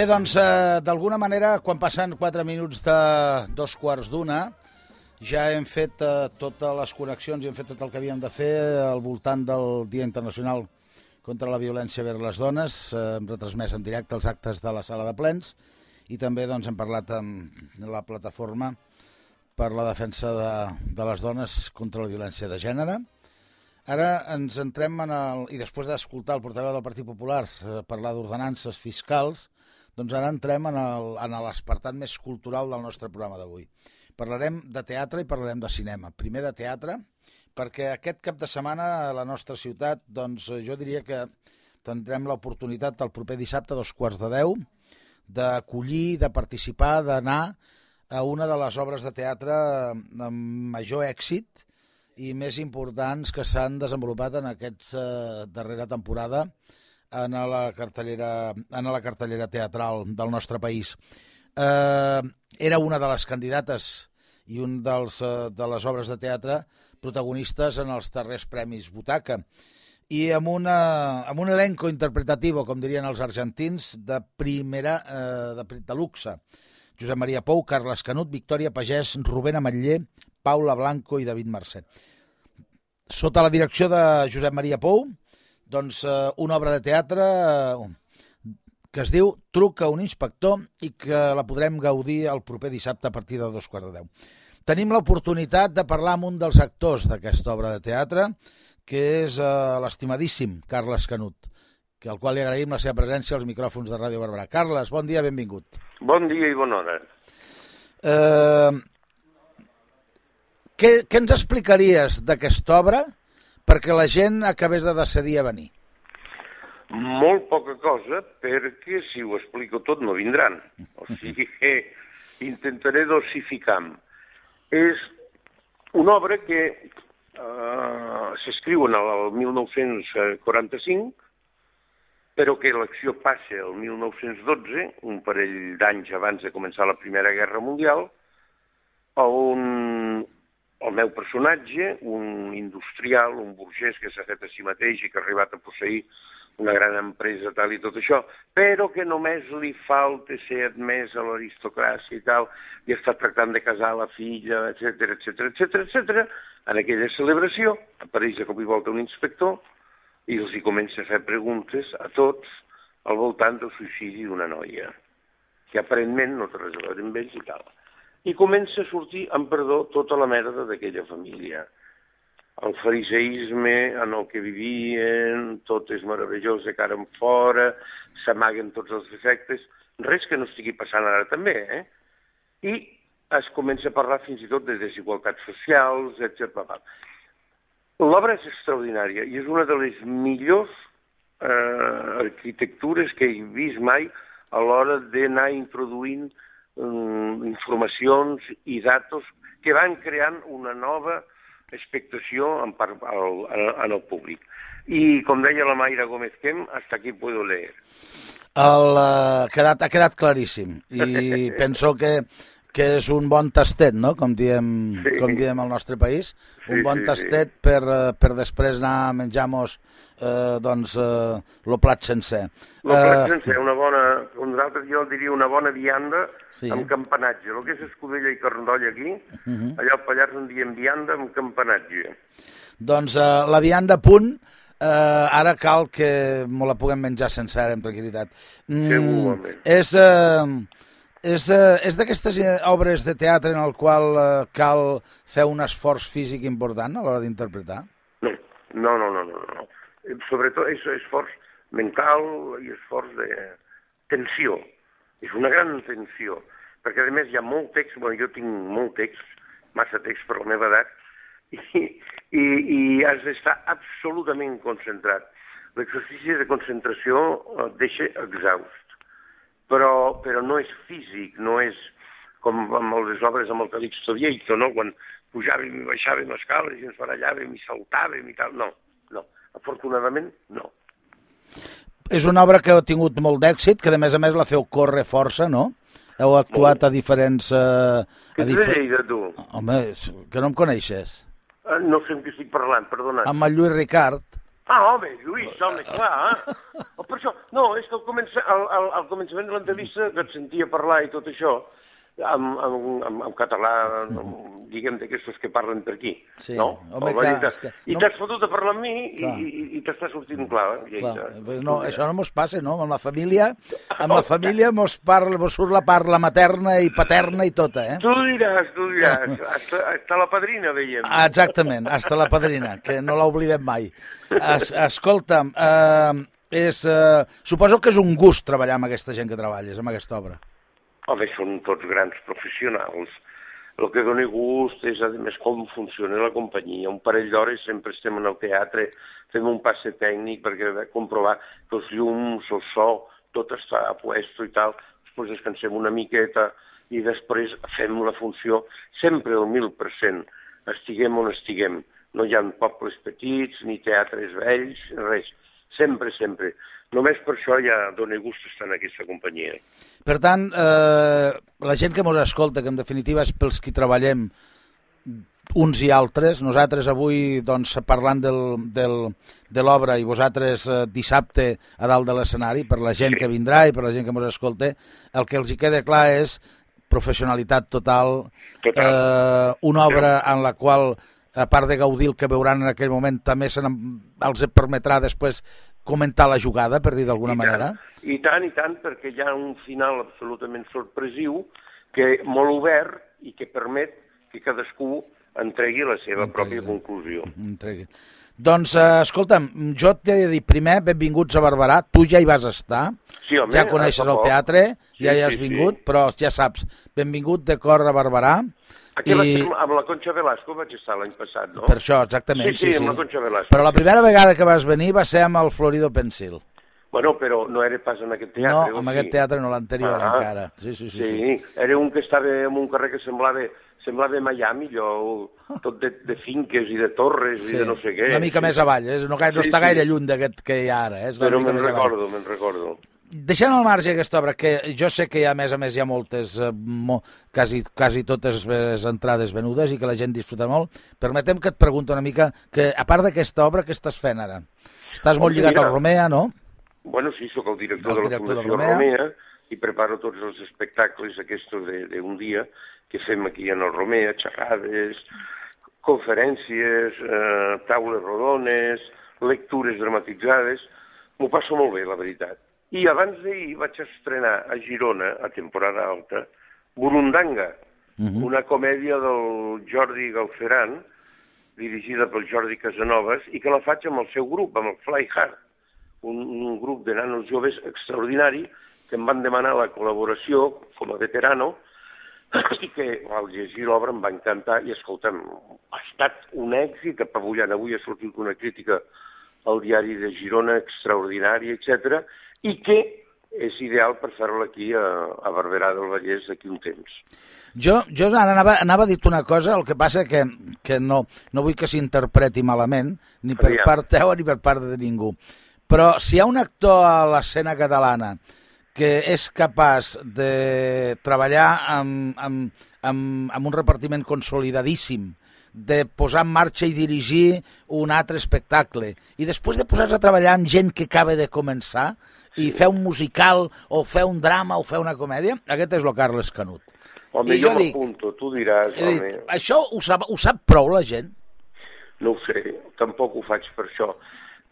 Bé, doncs, eh, d'alguna manera, quan passen 4 minuts de dos quarts d'una, ja hem fet eh, totes les connexions i hem fet tot el que havíem de fer al voltant del Dia Internacional contra la Violència vers les Dones. Eh, hem retransmès en directe els actes de la sala de plens i també doncs, hem parlat amb la plataforma per la defensa de, de les dones contra la violència de gènere. Ara ens entrem en el... I després d'escoltar el portaveu del Partit Popular eh, parlar d'ordenances fiscals, doncs ara entrem en l'espartat més cultural del nostre programa d'avui. Parlarem de teatre i parlarem de cinema. Primer de teatre, perquè aquest cap de setmana a la nostra ciutat, doncs jo diria que tindrem l'oportunitat el proper dissabte, dos quarts de deu, d'acollir, de participar, d'anar a una de les obres de teatre amb major èxit i més importants que s'han desenvolupat en aquesta eh, darrera temporada en la cartellera, en la cartellera teatral del nostre país. Eh, era una de les candidates i un dels, eh, de les obres de teatre protagonistes en els darrers Premis Butaca i amb, una, amb un elenco interpretatiu, com dirien els argentins, de primera, eh, de, de luxe. Josep Maria Pou, Carles Canut, Victòria Pagès, Rubén Ametller, Paula Blanco i David Mercè. Sota la direcció de Josep Maria Pou, doncs eh, una obra de teatre eh, que es diu Truca un inspector i que la podrem gaudir el proper dissabte a partir de dos quarts de deu. Tenim l'oportunitat de parlar amb un dels actors d'aquesta obra de teatre, que és eh, l'estimadíssim Carles Canut que al qual li agraïm la seva presència als micròfons de Ràdio Barberà. Carles, bon dia, benvingut. Bon dia i bona hora. Eh, què, què ens explicaries d'aquesta obra perquè la gent acabés de decidir a venir? Molt poca cosa, perquè si ho explico tot no vindran. O sigui que intentaré dosificar. És una obra que eh, s'escriu en el 1945 però que l'acció passa el 1912, un parell d'anys abans de començar la Primera Guerra Mundial, on el meu personatge, un industrial, un burgès que s'ha fet a si mateix i que ha arribat a posseir una gran empresa tal i tot això, però que només li falta ser admès a l'aristocràcia i tal, i està tractant de casar la filla, etc etc etc etc. En aquella celebració apareix de cop i volta un inspector i els hi comença a fer preguntes a tots al voltant del suïcidi d'una noia, que aparentment no té res a veure amb ells i tal. I comença a sortir, amb perdó, tota la merda d'aquella família. El fariseisme en el que vivien, tot és meravellós de cara en fora, s'amaguen tots els defectes, res que no estigui passant ara també, eh? I es comença a parlar fins i tot de desigualtats socials, etc. L'obra és extraordinària i és una de les millors eh, arquitectures que he vist mai a l'hora d'anar introduint informacions i datos que van creant una nova expectació en, part, al, en el públic. I, com deia la Mayra Gómez Quem, hasta aquí puedo leer. El, uh, quedat, ha quedat claríssim i penso que que és un bon tastet, no? com, diem, sí. com diem al nostre país, un sí, bon sí, tastet sí. Per, eh, per després anar a menjar-nos eh, doncs, eh, lo plat sencer. Lo plat eh... sencer, una bona, nosaltres jo diria una bona vianda sí. amb campanatge. El que és escudella i carndoll aquí, uh -huh. allà al Pallars en diem vianda amb campanatge. Doncs eh, la vianda punt, eh, ara cal que me la puguem menjar sencera amb tranquil·litat. Mm, Segurament. És... Eh, és, eh, és d'aquestes eh, obres de teatre en el qual eh, cal fer un esforç físic important a l'hora d'interpretar? No, no, no, no, no, no. Sobretot és esforç mental i esforç de tensió. És una gran tensió, perquè a més hi ha molt text, bueno, jo tinc molt text, massa text per la meva edat, i, i, i has d'estar absolutament concentrat. L'exercici de concentració et deixa exhaust però, però no és físic, no és com amb les obres amb el Calixto Vieito, no? quan pujàvem i baixàvem escales i ens barallàvem i saltàvem i tal. No, no. Afortunadament, no. És una obra que ha tingut molt d'èxit, que a més a més la feu córrer força, no? Heu actuat molt. a diferents... Eh, a difer... Lleida, tu? Home, que no em coneixes. Eh, no sé amb qui estic parlant, perdona. Amb el Lluís Ricard. Ah, home, Lluís, home, clar. Eh? Per això, no, és que al, comença, al, al, al començament de l'entrevista que et sentia parlar i tot això, en, en, en, en català, diguem, d'aquestos que parlen per aquí. Sí, no? home, clar, és que I no- t'has fotut a parlar amb mi i, Clar. i, i t'està sortint clar. eh? I Clar, això- no, això no mos passa, no? Amb la família, amb la família mos, parla, mos surt la parla materna i paterna i tota, eh? Tu diràs, tu diràs. Hasta, hasta la padrina veiem. Ah, Exactament, hasta la padrina, que no l'oblidem mai. Es, escolta'm, eh, és, eh, suposo que és un gust treballar amb aquesta gent que treballes, amb aquesta obra. Home, són tots grans professionals. El que dona gust és, a més, com funciona la companyia. Un parell d'hores sempre estem en el teatre, fem un passe tècnic perquè comprovar que els llums, el so, tot està a puesto i tal. Després descansem una miqueta i després fem la funció sempre al mil per cent. Estiguem on estiguem. No hi ha pobles petits, ni teatres vells, res. Sempre, sempre. Només per això ja dona gust estar en aquesta companyia. Per tant, eh, la gent que ens escolta, que en definitiva és pels qui treballem uns i altres, nosaltres avui doncs, parlant del, del, de l'obra i vosaltres eh, dissabte a dalt de l'escenari, per la gent que vindrà i per la gent que ens escolta, el que els hi queda clar és professionalitat total, Total. eh, una obra en la qual, a part de gaudir el que veuran en aquell moment, també se els permetrà després comentar la jugada, per dir d'alguna manera. Tant, I tant, i tant, perquè hi ha un final absolutament sorpresiu, que molt obert i que permet que cadascú entregui la seva Entregui. pròpia conclusió. Entregui. Doncs, eh, escolta'm, jo t'he de dir primer, benvinguts a Barberà, tu ja hi vas estar, Sí, home, ja coneixes el teatre, Sí, ja hi has sí, sí. vingut, però ja saps, benvingut de cor a Barberà, Aquí i ser amb la Conxa Velasco vaig estar l'any passat, no? per això, exactament, Sí, sí, amb la Concha Velasco, Però la sí. primera vegada que vas venir va ser amb el Florido Pensil. Bueno, però no era pas en aquest No, teatre. o amb sí? aquest teatre no, l'anterior Ah, encara. Sí, sí, sí. sí. Sí, era un que estava en un carrer que semblava, semblava Miami, allò, tot de, de finques i de torres i de no sé què. Una mica sí. més avall, eh? no, no Sí, està sí. gaire lluny d'aquest que hi ha ara. Eh? És una Però me'n recordo, me'n recordo. Deixant al marge aquesta obra, que jo sé que a més a més hi ha moltes, eh, mo, quasi, quasi totes les entrades venudes i que la gent disfruta molt, permetem que et pregunto una mica, que a part d'aquesta obra, què estàs fent ara? Estàs molt lligat al Romea, no? Bueno, sí, sóc el director El de la director de Fundació Romea. Romea. i preparo tots els espectacles aquests d'un dia que fem aquí en el Romea, xerrades, conferències, eh, taules rodones, lectures dramatitzades. M'ho passo molt bé, la veritat. I abans d'ahir vaig estrenar a Girona, a temporada alta, Burundanga, Mhm. una comèdia del Jordi Galceran, dirigida pel Jordi Casanovas, i que la faig amb el seu grup, amb el Fly Hard, un, un grup de nanos joves extraordinari que em van demanar la col·laboració com a veterano i que al llegir l'obra em va encantar i escolta'm, ha estat un èxit apabullant. Avui ha sortit una crítica al diari de Girona extraordinària, etc i que és ideal per fer-la aquí a, a Barberà del Vallès d'aquí un temps. Jo, jo ara anava, anava a dir una cosa, el que passa que, que no, no vull que s'interpreti malament, ni per Aviam. part teva ni per part de ningú. Però si hi ha un actor a l'escena catalana que és capaç de treballar amb, amb, amb, amb un repartiment consolidadíssim, de posar en marxa i dirigir un altre espectacle, i després de posar-se a treballar amb gent que acaba de començar, i fer un musical, o fer un drama, o fer una comèdia, aquest és el Carles Canut. Home, I jo jo m'apunto, tu diràs, He dit, home, això ho sap, ho sap prou la gent? no ho sé, tampoc ho faig per això,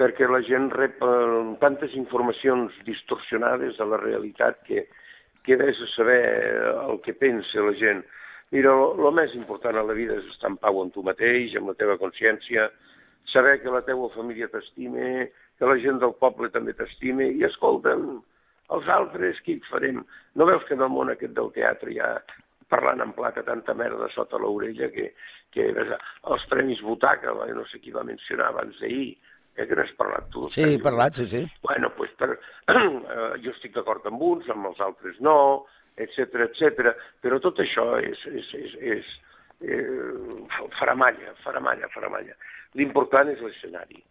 perquè la gent rep eh, tantes informacions distorsionades de la realitat que queda a saber el que pensa la gent. Mira, el més important a la vida és estar en pau amb tu mateix, amb la teva consciència, saber que la teva família t'estime, que la gent del poble també t'estime, i escolta'm, els altres, qui farem? No veus que en el món aquest del teatre hi ha parlant en plata tanta merda sota l'orella que, que els premis Butaca, no sé qui va mencionar abans d'ahir, eh, que n'has parlat tu. Sí, he parlat, sí, sí. Bueno, pues per, eh, jo estic d'acord amb uns, amb els altres no, etc etc. però tot això és, és, és, és eh, faramalla, faramalla, faramalla. L'important és l'escenari,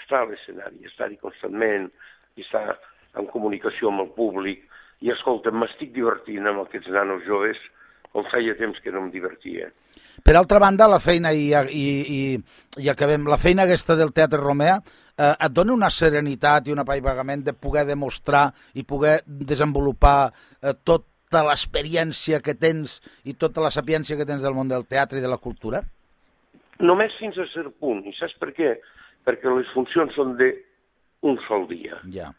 estar a l'escenari, estar-hi constantment, i estar en comunicació amb el públic, i escolta, m'estic divertint amb aquests nanos joves on feia temps que no em divertia. Per altra banda, la feina, i, i, i, i acabem, la feina aquesta del Teatre Romea eh, et dona una serenitat i un apaivagament de poder demostrar i poder desenvolupar eh, tota l'experiència que tens i tota la sapiència que tens del món del teatre i de la cultura? Només fins a cert punt. I saps per què? Perquè les funcions són de un sol dia. Ja.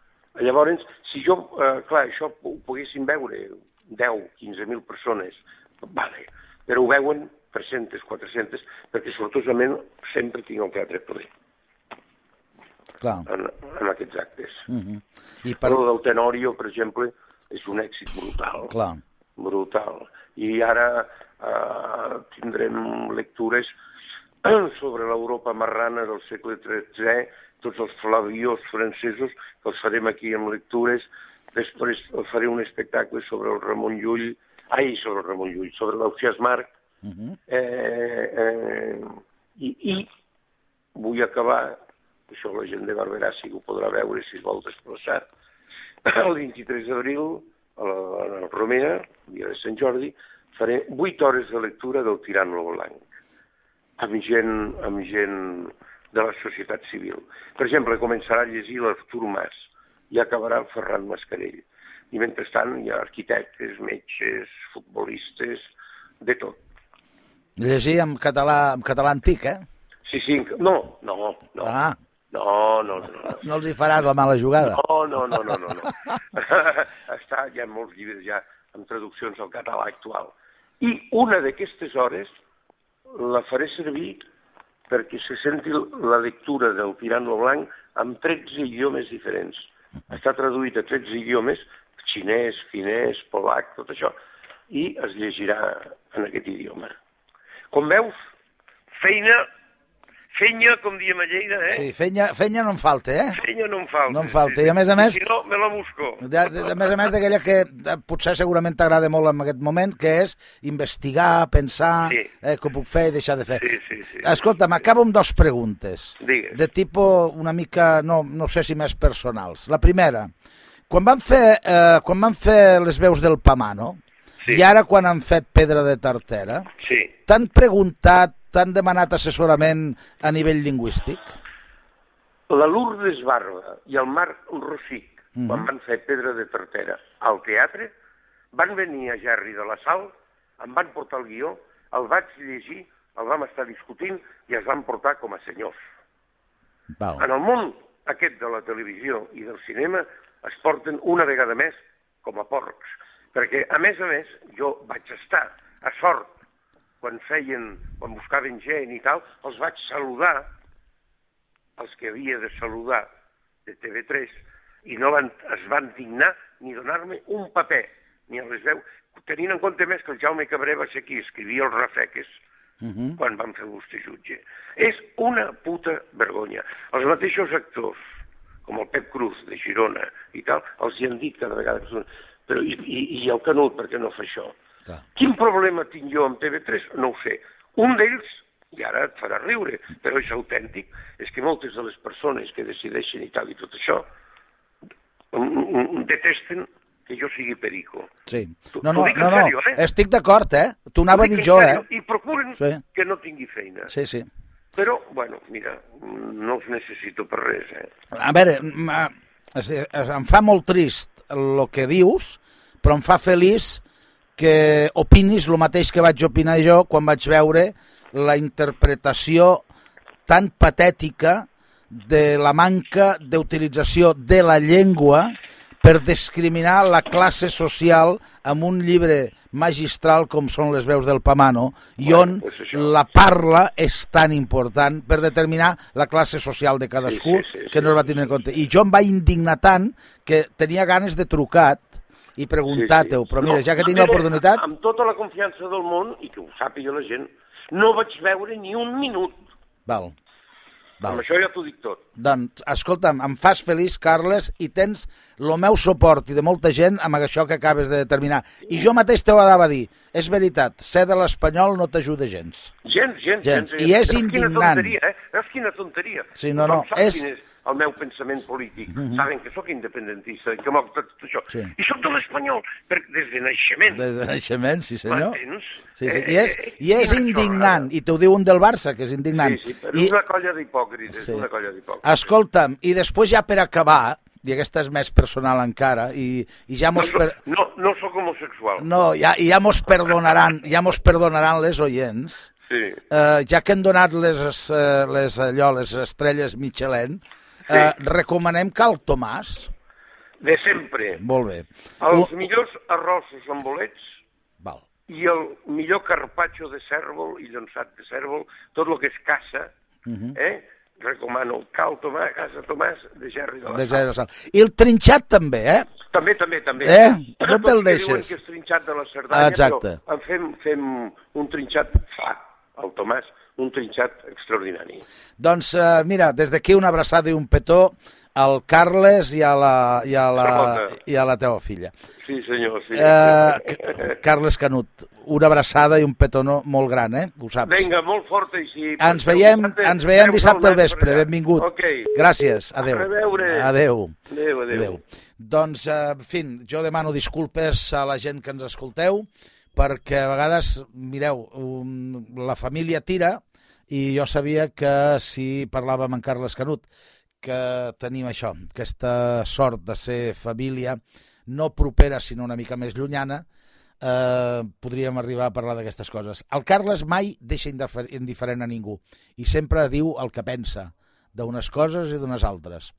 Llavors, si jo, eh, clar, això ho poguessin veure 10, 15.000 persones, vale, però ho veuen 300, 400, perquè sortosament sempre tinc el teatre ple. Clar. En, en aquests actes. Uh -huh. I per... Però del Tenorio, per exemple, és un èxit brutal. Clar. Brutal. I ara eh, tindrem lectures sobre l'Europa marrana del segle XIII, tots els flaviós francesos, que els farem aquí amb lectures, després faré un espectacle sobre el Ramon Llull, ai, sobre el Ramon Llull, sobre l'Ausiàs Marc, uh -huh. eh, eh, i, i vull acabar, això la gent de Barberà sí que ho podrà veure si es vol desplaçar, el 23 d'abril, a la, a la Romea, dia de Sant Jordi, faré 8 hores de lectura del Tirano Blanc, amb gent, amb gent de la societat civil. Per exemple, començarà a llegir l'Artur Mas i acabarà el Ferran Mascarell. I mentrestant hi ha arquitectes, metges, futbolistes, de tot. Llegir en català, en català antic, eh? Sí, sí, no, no, no. Ah. No, no, no. No, no els hi faràs la mala jugada. No, no, no, no, no. no. Està, hi ha molts llibres ja amb traduccions al català actual. I una d'aquestes hores la faré servir perquè se senti la lectura del Tirano Blanc amb 13 idiomes diferents. Està traduït a 13 idiomes, xinès, finès, polac, tot això, i es llegirà en aquest idioma. Com veus, feina, fenya, com diem a Lleida, eh? Sí, fenya, fenya no em falta, eh? Fenya no em falta. No em falta, i a més a més... Si no, me la busco. De, de, a més a més d'aquella que eh, potser segurament t'agrada molt en aquest moment, que és investigar, pensar, sí. eh, què puc fer i deixar de fer. Sí, sí, sí. Escolta, m'acabo amb dos preguntes. Digues. De tipus una mica, no, no sé si més personals. La primera, quan van fer, eh, quan van fer les veus del Pamano, Sí. i ara quan han fet Pedra de Tartera, Sí. t'han preguntat, t'han demanat assessorament a nivell lingüístic? La Lourdes Barba i el Marc Rossic, mm Mhm. -hmm. quan van fer Pedra de Tartera al teatre, van venir a Gerri de la Sal, em van portar el guió, el vaig llegir, el vam estar discutint i es van portar com a senyors. Val. En el món aquest de la televisió i del cinema es porten una vegada més com a porcs. Perquè, a més a més, jo vaig estar a sort quan feien, quan buscaven gent i tal, els vaig saludar, els que havia de saludar de TV3, i no van, es van dignar ni donar-me un paper, ni a les veus, tenint en compte més que el Jaume Cabré va ser qui escrivia els refeques Uh -huh. quan van fer vostè jutge. És una puta vergonya. Els mateixos actors, com el Pep Cruz de Girona i tal, els hi han dit cada vegada que són... Però i, i, i el Canut, per què no fa això? Clar. Quin problema tinc jo amb TV3? No ho sé. Un d'ells, i ara et farà riure, però és autèntic, és que moltes de les persones que decideixen i tal i tot això detesten que jo sigui perico. Sí. No, no, no, no. sèrio, eh? estic d'acord, eh? T'ho anava a dir jo, eh? I procuren Sí. que no tingui feina. Sí, sí. Però, bueno, mira, no els necessito per res, eh? A veure, em fa molt trist el que dius, però em fa feliç que opinis el mateix que vaig opinar jo quan vaig veure la interpretació tan patètica de la manca d'utilització de la llengua per discriminar la classe social amb un llibre magistral com són les veus del Pamano i on pues això. la parla és tan important per determinar la classe social de cadascú Sí, sí, sí, que no es va tindre en compte. I jo em vaig indignar tant que tenia ganes de trucar i preguntar-te-ho, però mira, ja que tinc l'oportunitat... Amb tota la confiança del món, i que ho sàpiga la gent, no vaig veure ni un minut. Val. Amb Val. això ja t'ho dic tot. Doncs, escolta'm, em fas feliç, Carles, i tens el meu suport i de molta gent amb això que acabes de determinar. I jo mateix t'ho anava a dir. És veritat, ser de l'espanyol no t'ajuda gens. Gens, gens, Gens. gens. I és Veus indignant. Quina tonteria, eh? Veus quina tonteria. Sí, no, no, sap és- Quin és, el meu pensament polític. Mm -hmm. Saben que sóc independentista, que moc tot això. Sí. I sóc de l'espanyol, per- des de naixement. Des de naixement, sí senyor. Sí, sí. Eh, I és, eh, i és indignant, i t'ho diu un del Barça, que és indignant. Sí, sí, però I, una colla d'hipòcrites, Sí. una colla d'hipòcrites. escolta'm, i després ja per acabar, i aquesta és més personal encara, i, i ja No mos, soc, per, no, no soc homosexual. no, ja, i ja mos perdonaran, ja mos perdonaran les oients, Sí. eh, ja que han donat les, eh, les, allò, les estrelles Michelin, eh, recomanem Cal Tomàs. De sempre. Molt bé. Els U- millors arrossos amb bolets Val. i el millor carpaccio de cèrvol i llonçat de cèrvol, tot el que és caça, Mhm. eh? recomano el Cal Tomàs, Casa Tomàs, de Gerri de la De Sal. zero sal. I el trinxat també, eh? També, també, també. Eh? No te'l que diuen deixes. que és trinxat de la Cerdanya, Exacte. però en fem, fem un trinxat, fa, el Tomàs, un trinxat extraordinari. Doncs eh, mira, des d'aquí una abraçada i un petó al Carles i a la, i a la, Carlota. i a la teva filla. Sí, senyor, sí. Eh, Carles Canut, una abraçada i un petó molt gran, eh? Ho saps. Vinga, molt fort així. Ens veiem, ens veiem dissabte al vespre. Benvingut. Ok. Gràcies. Adéu. A reveure. Adéu. Adéu, adéu. Adéu. Doncs, eh, en fi, jo demano disculpes a la gent que ens escolteu, perquè a vegades, mireu, um, la família tira, i jo sabia que si parlàvem amb Carles Canut, que tenim això, aquesta sort de ser família no propera, sinó una mica més llunyana, eh, podríem arribar a parlar d'aquestes coses. El Carles mai deixa indifer- indiferent a ningú i sempre diu el que pensa d'unes coses i d'unes altres.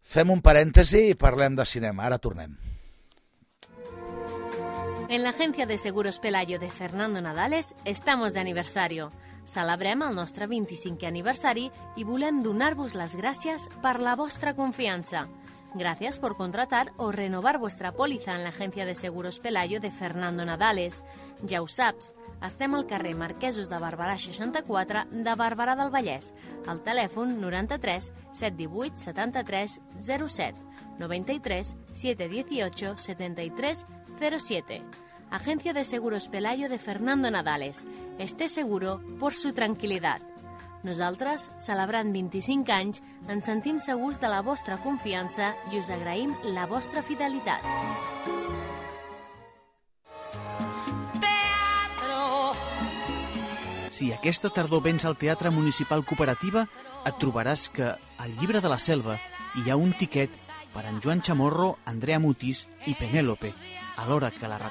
Fem un parèntesi i parlem de cinema. Ara tornem. En la agencia de seguros Pelayo de Fernando Nadales estamos de aniversario. Celebrem el nostre 25è aniversari i volem donar-vos les gràcies per la vostra confiança. Gracias por contratar o renovar vuestra póliza en la agencia de seguros Pelayo de Fernando Nadales. Ja ho saps, estem al carrer Marquesos de Barberà 64 de Barberà del Vallès, al telèfon 93 718 73 07, 93 718 73 07. Agencia de Seguros Pelayo de Fernando Nadales. Esté seguro por su tranquil·litat. Nosaltres, celebrant 25 anys, ens sentim segurs de la vostra confiança i us agraïm la vostra fidelitat. Si aquesta tardor vens al Teatre Municipal Cooperativa, et trobaràs que al llibre de la selva hi ha un tiquet per en Joan Chamorro, Andrea Mutis i Penèlope, alhora que la rateta